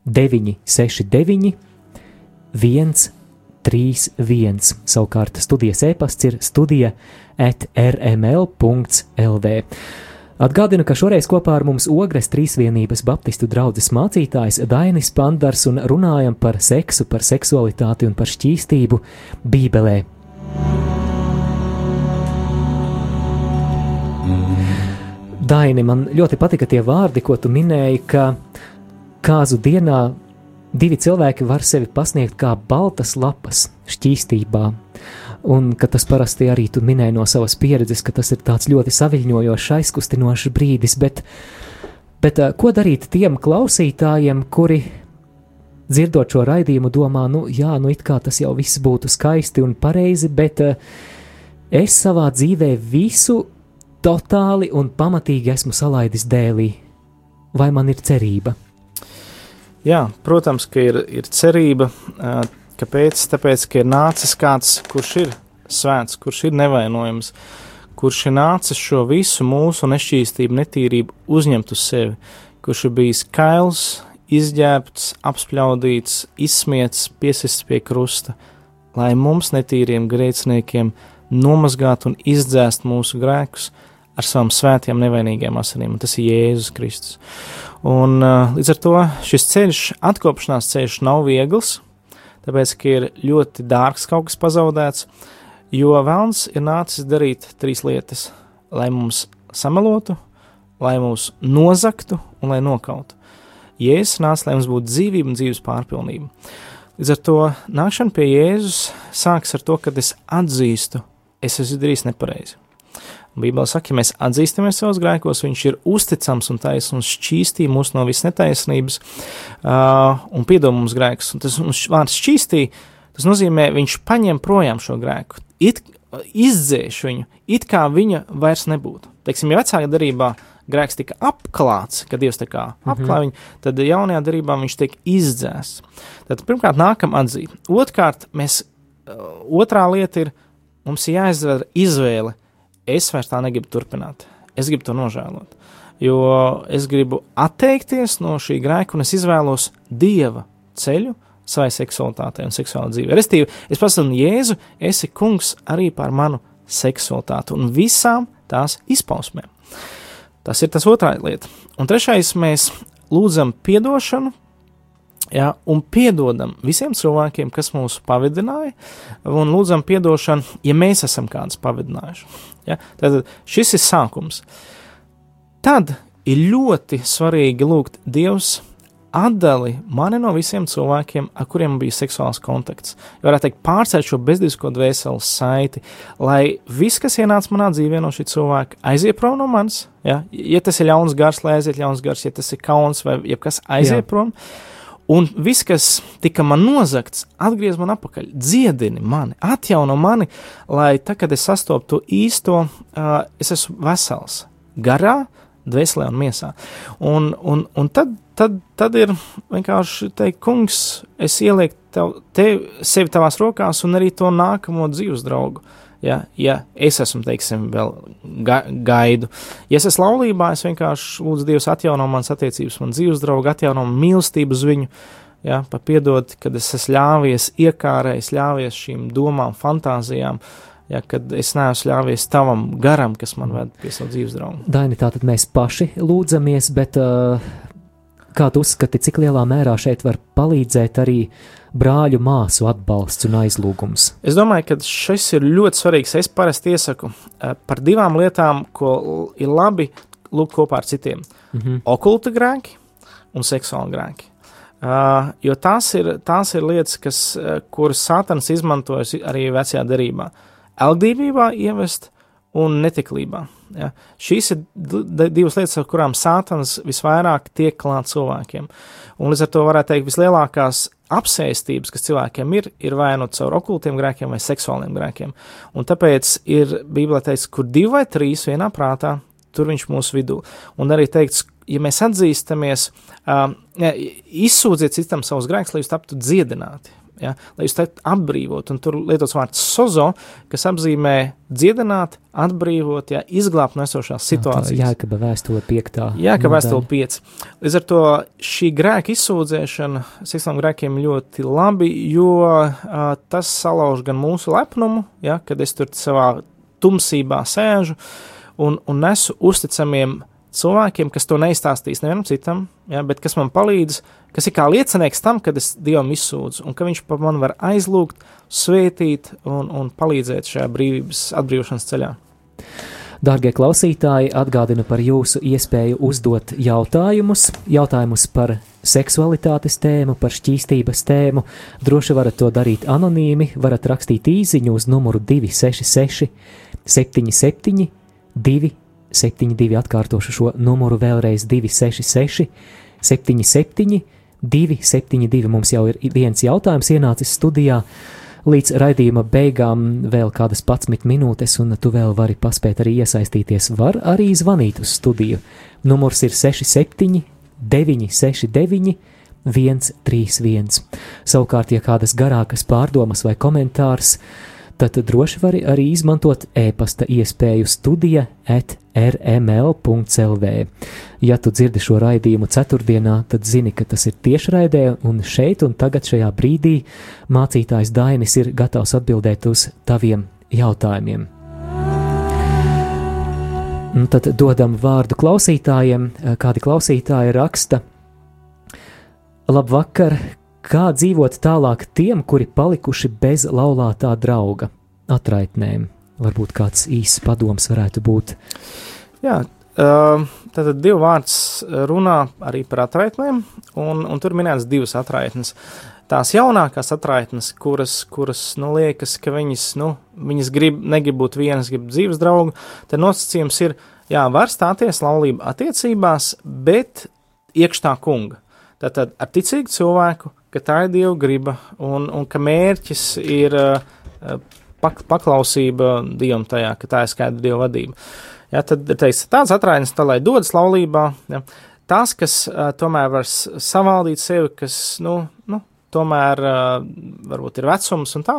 969, 131. Savukārt studijas e-pasts ir studija at rml.lv. Atgādinu, ka šoreiz kopā ar mums Ogres Trīsvienības Baptistu draugs mācītājs Dainis Pandars un runājam par seksu, par seksualitāti un par šķīstību Bībelē. Daini, man ļoti patika tie vārdi, ko tu minēji, ka kāzu dienā divi cilvēki var sevi pasniegt kā baltas lapas šķīstībā. Un ka tas parasti arī tu minēji no savas pieredzes, ka tas ir tāds ļoti saviņojošs, aizkustinošs brīdis, bet, bet ko darīt tiem klausītājiem, kuri dzirdot šo raidījumu, domā, nu, jā, nu, it kā tas jau viss būtu skaisti un pareizi, bet uh, es savā dzīvē visu totāli un pamatīgi esmu salaidis dēlī. Vai man ir cerība? Jā, protams, ka ir, ir cerība. ā, Kāpēc? Tāpēc, ka ir nācis kāds, kurš ir svēts, kurš ir nevainojams, kurš ir nācis šo visu mūsu nešķīstību, netīrību uzņemt uz sevi, kurš ir bijis kails, izģērbts, apspļaudīts, izsmiets, piesists pie krusta, lai mums netīriem grēciniekiem nomazgātu un izdzēst mūsu grēkus ar savām svētiem, nevainīgiem asinīm, un tas ir Jēzus Kristus. Un uh, līdz ar to šis ceļš, atkopšanās ceļš nav viegls, tāpēc, ka ir ļoti dārgs kaut kas pazaudēts, jo Vēlns ir nācis darīt trīs lietas, lai mums samelotu, lai mūs nozaktu un lai nokautu. Jēzus nāca, lai mums būtu dzīvība un dzīves pārpilnība. Līdz ar to nākšana pie Jēzus sākas ar to, ka es atzīstu, es esmu izdarījis nepareizi. Bībelē saka, ja mēs atzīstamies savos grēkos, viņš ir uzticams un taisnīgs, šķīstī mūs no visas netaisnības uh, un piedod mums grēkus. Un tas mums vārds šķīstī, tas nozīmē, viņš paņem projām šo grēku, it, izdzēš viņu, it kā viņa vairs nebūtu. Teiksim, ja vecākajā darbā grēks tika apklāts, kad Dievs tā kā apklāja viņu, tad jaunajā darbā viņš tiek izdzēsts. Tad pirmkārt nākam atzīt. Otkārt, mēs, otrā lieta ir, mums ir jāizdara izvēle. Es vairs tā negribu turpināt. Es gribu to nožēlot. Jo es gribu atteikties no šī grēka, un es izvēlos dieva ceļu savai seksualitātei un seksuālai dzīvei. Restīvi, es pasaku, Jēzu, esi kungs arī par manu seksualitāti un visām tās izpausmēm. Tas ir tas otrā lieta. Un trešais, mēs lūdzam atdošanu, ja, un piedodam visiem cilvēkiem, kas mūs pavadināja, un lūdzam atdošanu, ja mēs esam kādus pavadinājuši. Ja. Tad šis ir sākums. Tad ir ļoti svarīgi lūgt Dievs atdali mani no visiem cilvēkiem, ar kuriem bija seksuāls kontakts. Ja varētu teikt, pārcelt šo bezdisko dvēseles saiti, lai viss, kas ienāca manā dzīvē no šī cilvēka, aiziet prom no manis. Ja, ja tas ir ļauns gars, lai aiziet ļauns gars, ja tas ir kauns vai jebkas aiziet Jā. prom. Un viss, kas tika man nozagts, atgriez man atpakaļ, dziedini mani, atjauno mani, lai tad, kad es sastopu to īsto, uh, es esmu vesels, garā, dvēselē un miesā. Un, un, un tad, tad, tad ir vienkārši teikt, kungs, es ielieku tev, tev, sevi tavās rokās un arī to nākamo dzīves draugu. Ja, ja es esmu, teiksim, vēl ga, gaidu, ja es esmu laulībā, es vienkārši lūdzu Dievs atjauno manas attiecības, man dzīves draugu, atjauno mīlestību uz viņu, ja, papiedot, kad es esmu ļāvies iekārējis, ļāvies šīm domām, fantāzijām, ja, kad es neesmu ļāvies tavam garam, kas man ved pie savu dzīves draugu. Daini, tātad mēs paši lūdzamies, bet uh, kā tu uzskati, cik lielā mērā šeit var palīdzēt arī brāļu māsu atbalsts un aizlūgums? Es domāju, ka šis ir ļoti svarīgs. Es parasti iesaku uh, par divām lietām, ko ir labi lūgt kopā ar citiem Mm -hmm. - okulta grēki un seksuāli grēki. Uh, jo tās ir, tās ir lietas, kas, uh, kuras Sātans izmantojas arī vecajā derībā. Elgdībībā ievest un netiklībā. Ja. Šīs ir divas lietas, ar kurām Sātans visvairāk tiek klāts cilvēkiem. Un līdz ar to varētu teikt, vislielākās apsēstības, kas cilvēkiem ir, ir vai nu caur okultiem grēkiem vai seksuāliem grēkiem. Un tāpēc ir Bībelē teikts, kur divi vai trīs vienā prātā, tur viņš mūsu vidū. Un arī teikts, ja mēs atzīstamies, uh, izsūdziet citam savus grēkus, lai jūs taptu dziedināti. Ja, lai jūs tādu atbrīvotu, un tur lietots vārds sozo, kas apzīmē dziedināt, atbrīvot, ja, izglābt no esošās situācijas. Jā, ka vēstule piektā. Jā, ka vēstule 5. Līdz ar to šī grēka izsūdzēšana seksuāliem grēkiem ļoti labi, jo uh, tas salauž gan mūsu lepnumu, ja, kad es tur savā tumsībā sēžu un, un nesu uzticamiem cilvēkiem, kas to neizstāstīs nevienam citam, ja, bet kas man palīdz, kas ir kā liecinieks tam, kad es Dievam izsūdzu, un ka viņš par mani var aizlūgt, svētīt un, un palīdzēt šajā brīvības atbrīvošanas ceļā. Dārgie klausītāji, atgādinu par jūsu iespēju uzdot jautājumus, jautājumus par seksualitātes tēmu, par šķīstības tēmu. Droši varat to darīt anonīmi, varat rakstīt īsiņu uz numuru 266, 77, 272, atkārtošu šo numuru vēlreiz 266, 77, 272. Mums jau ir viens jautājums ienācis studijā. Līdz raidījuma beigām vēl kādas 11 minūtes, un tu vēl vari paspēt arī iesaistīties. Var arī zvanīt uz studiju. Numurs ir 67, 969, 131. Savukārt, ja kādas garākas pārdomas vai komentārs, tad droši vari arī izmantot e-pasta iespēju studija at rml.clv. Ja tu dzirdi šo raidījumu ceturtdienā, tad zini, ka tas ir tiešraidē, un šeit un tagad šajā brīdī mācītājs Dainis ir gatavs atbildēt uz taviem jautājumiem. Nu, tad dodam vārdu klausītājiem. Kādi klausītāji raksta? Labvakar, kā dzīvot tālāk tiem, kuri palikuši bez laulātā drauga atraitnēm? Varbūt kāds īsts padoms varētu būt. Jā, uh, tātad divu vārds runā arī par atraitnēm, un, un tur minēts divas atraitnes. tās jaunākās atraitnes, kuras, kuras nu, liekas, ka viņas, nu, viņas grib, negrib būt vienas, grib dzīves draugu, tad nosacījums ir, jā, var stāties laulība attiecībās, bet iekš tā kunga. Tātad ar ticīgu cilvēku, ka tā ir Dieva griba un, un ka mērķis ir uh, pak, paklausība Dievam tajā, ka tā ir skaidra Dieva vadība. Ja, tad ir teiks, tāds atraidnis, tā lai dodas laulībā. Ja. Tās, kas uh, tomēr var savaldīt sevi, kas, nu, nu tomēr uh, varbūt ir vecums un tā,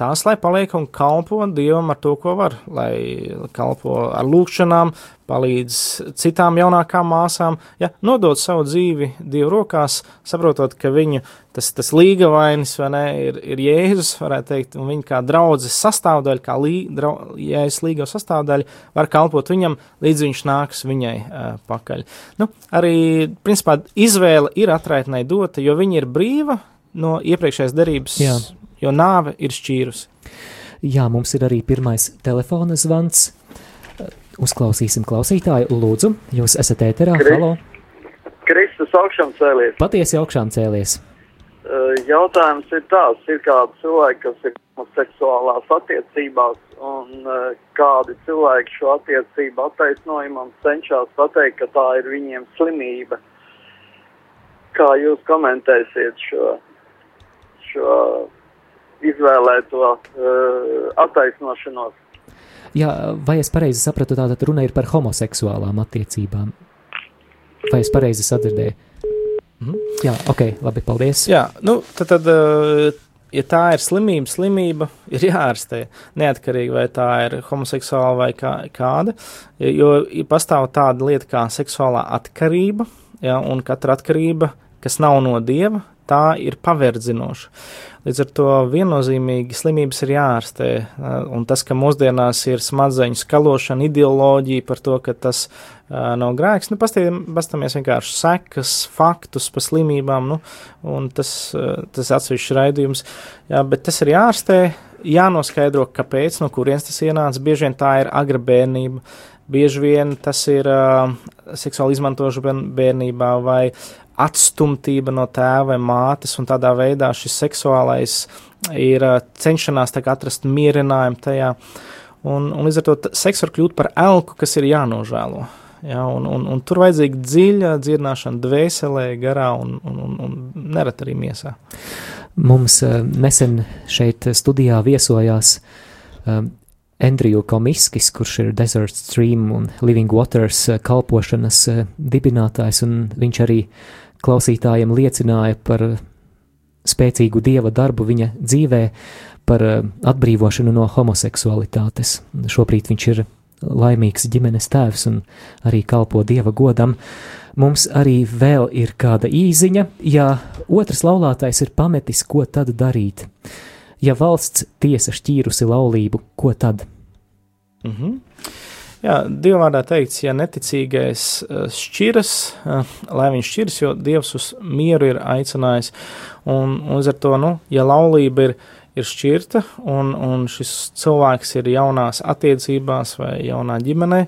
tās, lai paliek un kalpo Dievam ar to, ko var, lai kalpo ar lūkšanām, palīdz citām jaunākām māsām, ja, nodot savu dzīvi Dievu rokās, saprotot, ka viņu tas, tas līga vainis, vai ne, ir, ir Jēzus, varētu teikt, un viņa kā draudzes sastāvdaļa, kā lī, drau, Jēzus līgo sastāvdaļa, var kalpot viņam, līdz viņš nāks viņai uh, pakaļ. Nu, arī, principā, izvēle ir atraitnei dota, jo viņa ir brīva no iepriekšējās derības, Jā. Jo nāve ir šķīrusi. Jā, mums ir arī pirmais telefona zvans. Uzklausīsim klausītāju. Lūdzu, jūs esat ēterā. Kri- Halo! Kristus augšām cēlies. Patiesi augšām cēlies. Jautājums ir tāds, ir kādi cilvēki, kas ir homoseksuālās attiecībās, un kādi cilvēki šo attiecību attaisnojumam cenšas pateikt, ka tā ir viņiem slimība. Kā jūs komentēsiet šo, šo izvēlēto uh, attaisnošanos? Jā, vai es pareizi sapratu, tātad runa ir par homoseksuālām attiecībām? Vai es pareizi sadzirdēju? Mhm. Jā, ok, labi, paldies. Jā, nu, tad, tad eh, ja tā ir slimība, slimība ir jāārstē. Neatkarīgi vai tā ir homoseksuāla vai kā, kāda, jo ir pastāv tāda lieta kā seksuālā atkarība, ja, un katra atkarība, kas nav no dieva, tā ir paverdzinoša. Līdz ar to viennozīmīgi slimības ir jāārstē, eh, un tas, ka mūsdienās ir smadzeņu skalošana, ideoloģija par to, ka tas uh, nav grēks, nu, pastāmies vienkārši sekas, faktus par slimībām, nu, un tas, uh, tas atsevišķs raidījums, jā, bet tas ir jāārstē, jānoskaidro, kāpēc, no kurienes tas ienāca, bieži vien tā ir agra bērnība, bieži vien tas ir uh, seksuāli izmantošana bērnībā vai atstumtība no tēva vai mātes, un tādā veidā šis seksuālais ir ā, cenšanās atrast mierinājumu tajā. Un, un līdz ar to seks var kļūt par elku, kas ir jānožēlo. Ja, un, un, un tur vajadzīga dziļa dzirdināšana dvēselē, garā un, un, un, un nerad arī miesā. Mums nesen šeit studijā viesojās Andriju Komiskis, kurš ir Desert Stream un Living Waters eh, kalpošanas eh, dibinātājs, un viņš arī klausītājiem liecināja par spēcīgu dieva darbu viņa dzīvē, par eh, atbrīvošanu no homoseksualitātes. Šobrīd viņš ir laimīgs ģimenes tēvs un arī kalpo dieva godam. Mums arī vēl ir kāda īziņa, ja otrs laulātais ir pametis, ko tad darīt? Ja valsts tiesa šķīrusi laulību, ko tad? Mhm. Jā, Dievvvārdā teikts, ja neticīgais eh, šķiras, eh, lai viņš šķiras, jo Dievs uz mieru ir aicinājis. Un, un līdz ar to, nu, ja laulība ir, ir šķirta un, un šis cilvēks ir jaunās attiecībās vai jaunā ģimenē,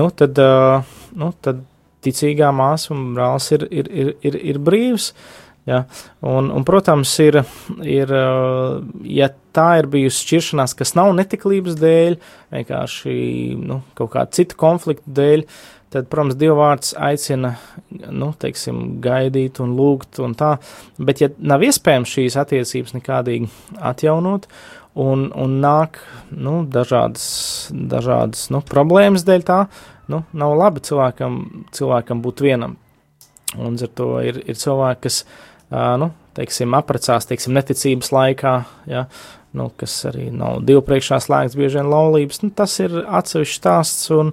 nu, tad, eh, nu, tad ticīgā māsa un brālis ir, ir, ir, ir, ir brīvs. Ja? Un, un, protams, ir, ir, uh, ja tā ir bijusi šķiršanās, kas nav netiklības dēļ, vienkārši nu, kaut kāda cita konflikta dēļ, tad, protams, Dievvvārds aicina, nu, teiksim, gaidīt un lūgt un tā, bet ja nav iespējams šīs attiecības nekādīgi atjaunot, un, un nāk, nu, dažādas, dažādas, nu, problēmas dēļ tā, nu, nav labi cilvēkam, cilvēkam būt vienam. Un ar to ir, ir cilvēki, kas, nu, teiksim, aprecās, teiksim, neticības laikā, ja, nu, kas arī nav divu priekšā slēgts, bieži vien laulības, nu, tas ir atsevišķs stāsts un,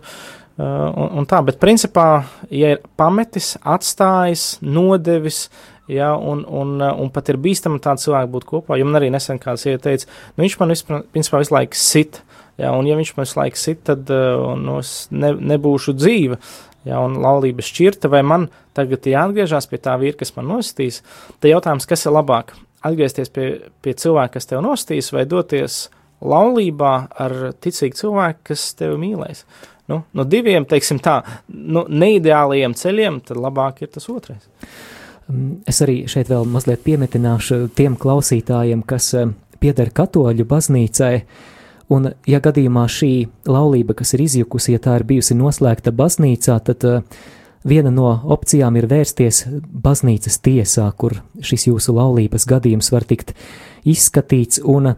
un, un tā, bet principā, ja ir pametis, atstājis, nodevis, ja, un, un, un pat ir bīstami tādu cilvēku būt kopā, man arī nesen kāds ieteica, nu, viņš man vispār, principā visu laiku sit, ja, un ja viņš man visu laiku sit, tad, nu, es ne, nebūšu dzīve, ja, un laulība šķirta, vai man tagad jāatgriežas pie tā vīra, kas man nostīs, tad jautājums, kas ir labāk? Atgriezties pie, pie cilvēka, kas tev nostīs, vai doties laulībā ar ticīgu cilvēku, kas tevi mīlēs? Nu, no diviem, teiksim tā, nu, neideālajiem ceļiem, tad labāk ir tas otrais. Mm, Es arī šeit vēl mazliet piemetināšu tiem klausītājiem, kas eh, pieder katoļu baznīcai, un ja gadījumā šī laulība, kas ir izjukusi, ja tā ir bijusi noslēgta baznīcā, tad eh, viena no opcijām ir vērsties baznīcas tiesā, kur šis jūsu laulības gadījums var tikt izskatīts, un,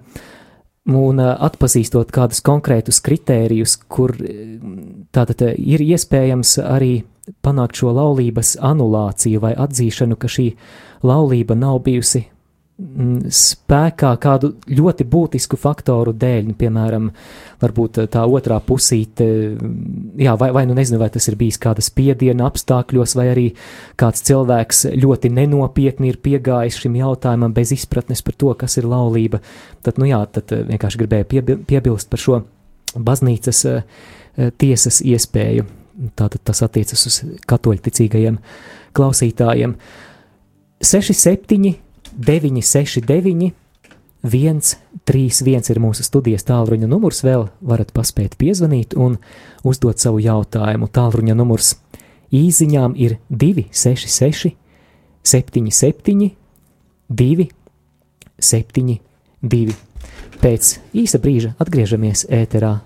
un eh, atpazīstot kādus konkrētus kritērijus, kur eh, tātad ir iespējams arī panākt šo laulības anulāciju vai atzīšanu, ka šī laulība nav bijusi spēkā kādu ļoti būtisku faktoru dēļ, nu, piemēram, varbūt eh, tā otrā pusīte, mm, jā, vai, vai nu nezinu, vai tas ir bijis kāda spiediena apstākļos, vai arī kāds cilvēks ļoti nenopietni ir piegājis šim jautājumam bez izpratnes par to, kas ir laulība. Tad, nu jā, tad eh, vienkārši gribēju piebi- piebilst par šo baznīcas eh, tiesas iespēju. Tātad tas attiecas uz katoļticīgajiem klausītājiem. 67, 969, 131 ir mūsu studijas tālruņa numurs. Vēl varat paspēt piezvanīt un uzdot savu jautājumu. Tālruņa numurs īsiņām ir 266, 77, 2, 72. Pēc īsa brīža atgriežamies ēterā.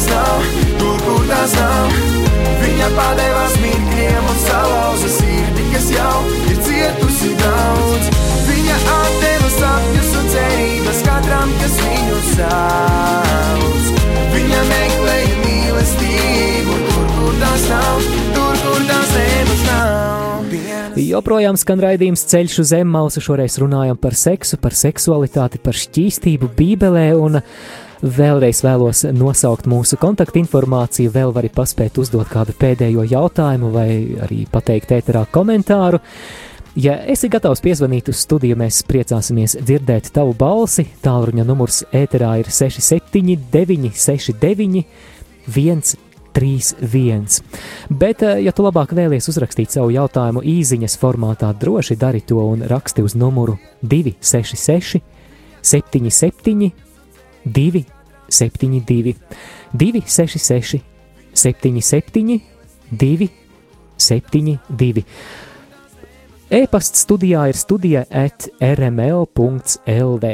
Tās nav, tur, kur tās nav. Viņa padevās mirkļiem un salauza sirdi, kas jau ir cietusi daudz. Viņa atdeva sapņus un cerības katram, kas viņu sauc. Viņa meklēja mīlestību tur, kur tās nav, tur, kur tās nemaz nav. Joprojām skan raidījums ceļš uz zemmausu. Šoreiz runājam par seksu, par seksualitāti, par šķīstību Bībelē. Un vēlreiz vēlos nosaukt mūsu kontaktinformāciju. Vēl vari paspēt uzdot kādu pēdējo jautājumu vai arī pateikt ēterā komentāru. Ja esi gatavs piezvanīt uz studiju, mēs priecāsimies dzirdēt tavu balsi. Tālruņa numurs ēterā ir 679, 69, 131. Bet, eh, ja tu labāk vēlies uzrakstīt savu jautājumu īsiņas formātā, droši dari to un raksti uz numuru 266, 77, 272, 266, 77, 272. E-pasts studijā ir studija at rml.lv.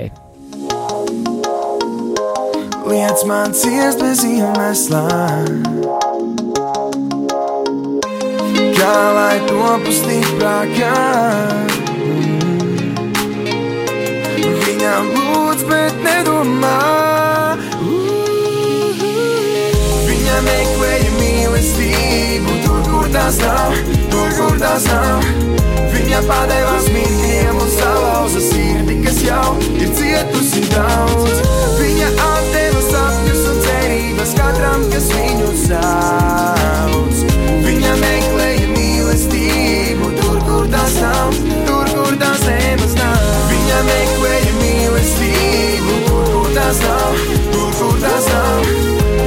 Liec man ciest bez iemesla Kā lai topu stiprākā Viņam lūdz, bet nedomā Viņa meklēja mīlestību Tur, kur tās nav, tur, kur tās nav Viņa padevās mirkļiem un salauza sirdi, kas jau ir cietusi daudz. Viņa atdeva sapņus un cerības katram, kas viņu sauc. Viņa meklēja mīlestību tur, kur tās nav, mīlestību tur, kur tās nav, tur, kur tās nav.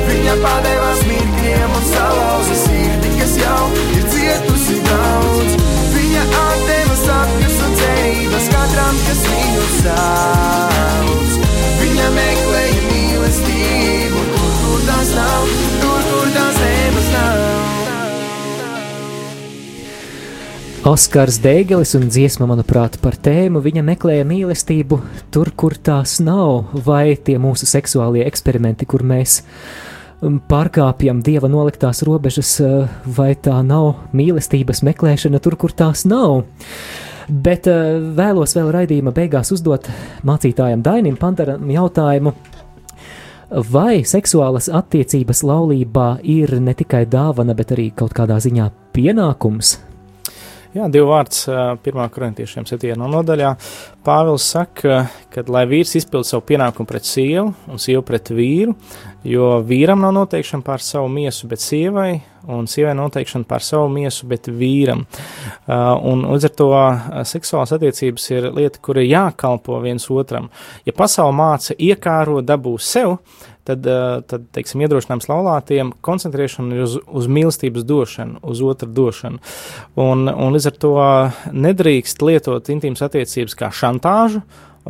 Viņa padevās mirkļiem un salauza sirdi, kas jau ir cietusi daudz. Viņa atdeva sapņus un cerības katram, kas viņu sauc. Viņa meklēja mīlestību tur, kur tās nav, Oskars Dēgelis un dziesma, manuprāt, par tēmu viņa meklēja mīlestību tur, kur tās nav, vai tie mūsu seksuālie eksperimenti, kur mēs um, pārkāpjam dieva noliktās robežas, uh, vai tā nav mīlestības meklēšana tur, kur tās nav. Bet uh, vēlos vēl raidījuma beigās uzdot mācītājam Dainim Pantaram jautājumu. Vai seksuālas attiecības laulībā ir ne tikai dāvana, bet arī kaut kādā ziņā pienākums? Jā, divi vārds pirmā korintiešiem 7. nodaļā. Pāvils saka, ka lai vīrs izpild savu pienākumu pret sievu un sievu pret vīru, jo vīram nav noteikšana pār savu miesu, bet sievai, un sievai noteikšana pār savu miesu, bet vīram. Un līdz ar to seksuālas attiecības ir lieta, kur ir jākalpo viens otram. Ja pasaule māca iekāro dabū sev, tad, tad teiksim, iedrošinājums laulātiem koncentrēšana ir uz, uz mīlestības došanu, uz otru došanu. Un, un līdz ar to nedrīkst lietot intīmas attiecības kā šantāžu.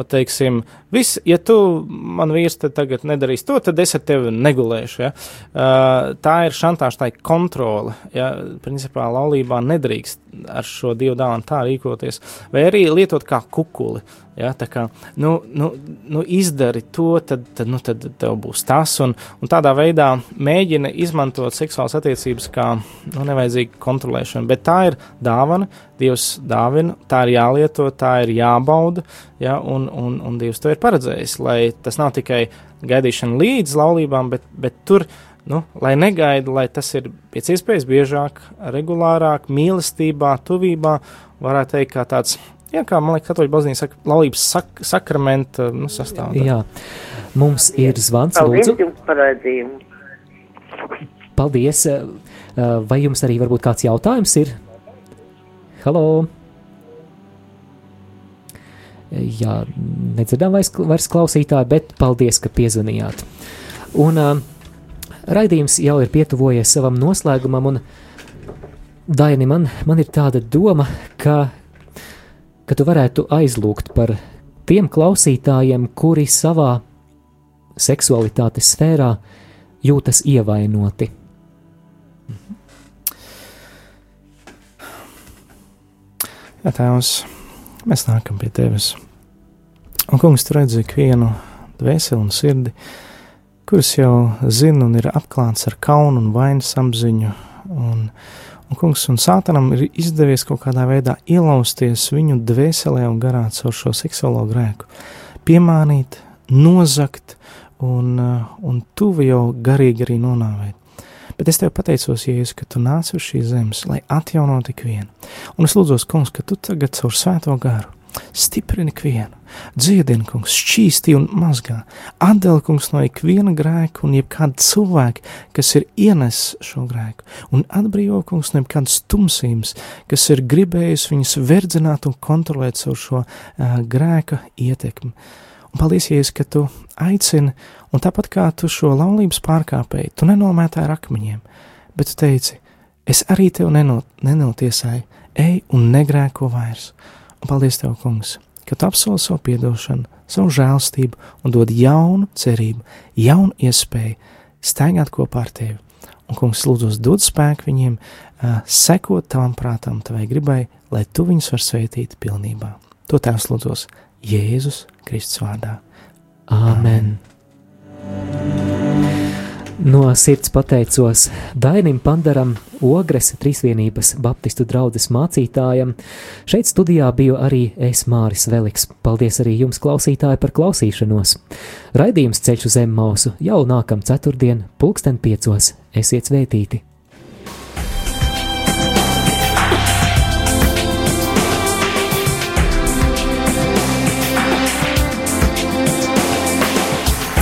Teiksim, viss, ja tu man vīrs tagad nedarīs to, tad es ar tevi negulēšu. Ja? Uh, tā ir šantāža, tā ir kontrole. Ja? Principā laulībā nedrīkst ar šo dievu dāvanu tā rīkoties, vai arī lietot kā kukuli. Ja, tā kā nu, nu, nu izdari to, tad, tad, nu, tad tev būs tas. Un, un tādā veidā mēģina izmantot seksuālas attiecības kā nu, nevajadzīgu kontrolēšanu. Bet tā ir dāvana, Dievs dāvina, tā ir jālieto, tā ir jābauda. Ja, un, un, un Dievs to ir paredzējis, lai tas nav tikai gaidīšana līdz laulībām, bet, bet tur nu, lai negaida, lai tas ir pēc iespējas biežāk, regulārāk, mīlestībā, tuvībā, varētu teikt, kā tāds. Jā, kā man liekas, katoļu baznīca saka, laulības sak sakramenta nu, sastāvdaļa. Jā, mums ir zvans, Paldies lūdzu. jums par raidījumu. Paldies. Vai jums arī varbūt kāds jautājums ir? Halo! Jā, nedzirdām vairs, vairs klausītāju, bet paldies, ka piezvanījāt. Un uh, raidījums jau ir pietuvojies savam noslēgumam, un Daini, man, man ir tāda doma, ka, ka tu varētu aizlūgt par tiem klausītājiem, kuri savā seksualitātes sfērā jūtas ievainoti. Jā, Tēvs, mēs nākam pie Tevis. Un, kungs, tu redzi ikvienu dvēseli un sirdi, kuras jau zina un ir apklāts ar kaunu un vainas apziņu. Un, un, kungs, un sātanam ir izdevies kaut kādā veidā ielausties viņu dvēselē un garā caur šo seksuālo grēku, piemānīt, nozakt un, un tuvu jau garīgi arī nonāvēt. Bet es tev pateicos, Jēzus, ka tu nāc uz šīs zemes, lai atjaunotu ikvienu. Un es lūdzu, kungs, ka tu tagad caur svēto garu stiprini ikvienu, dziedini, kungs, šķīsti un mazgā, atdali, kungs, no ikviena grēka un jebkāda cilvēka, kas ir ienes šo grēku, un atbrīvo, kungs, no jebkādas tumsības, kas ir gribējis viņus verdzināt un kontrolēt savu šo uh, grēka ietekmi. Un paldies, Jēzus, ka tu aicini, un tāpat kā tu šo laulības pārkāpēji, tu nenomētāji ar akmeņiem, bet tu teici, es arī tev nenot, nenotiesāju, ej un negrēko vairs. Un paldies tev, kungs, ka tu apsoli savu piedošanu, savu žēlstību un dod jaunu cerību, jaunu iespēju staigāt kopā ar tevi. Un, kungs, lūdzu, dod spēku viņiem, uh, sekot tavam prātam, tavai gribai, lai tu viņus var svētīt pilnībā. To tēvs lūdzos Jēzus Kristus vārdā. Āmen! No sirds pateicos Dainim Pandaram, Ogres Trīsvienības Baptistu draugas mācītājam. Šeit studijā biju arī es Māris Veliks. Paldies arī jums, klausītāji, par klausīšanos. Raidījums ceļš uz zem mausu jau nākam ceturtdien, pulksten piecos. Esiet svētīti!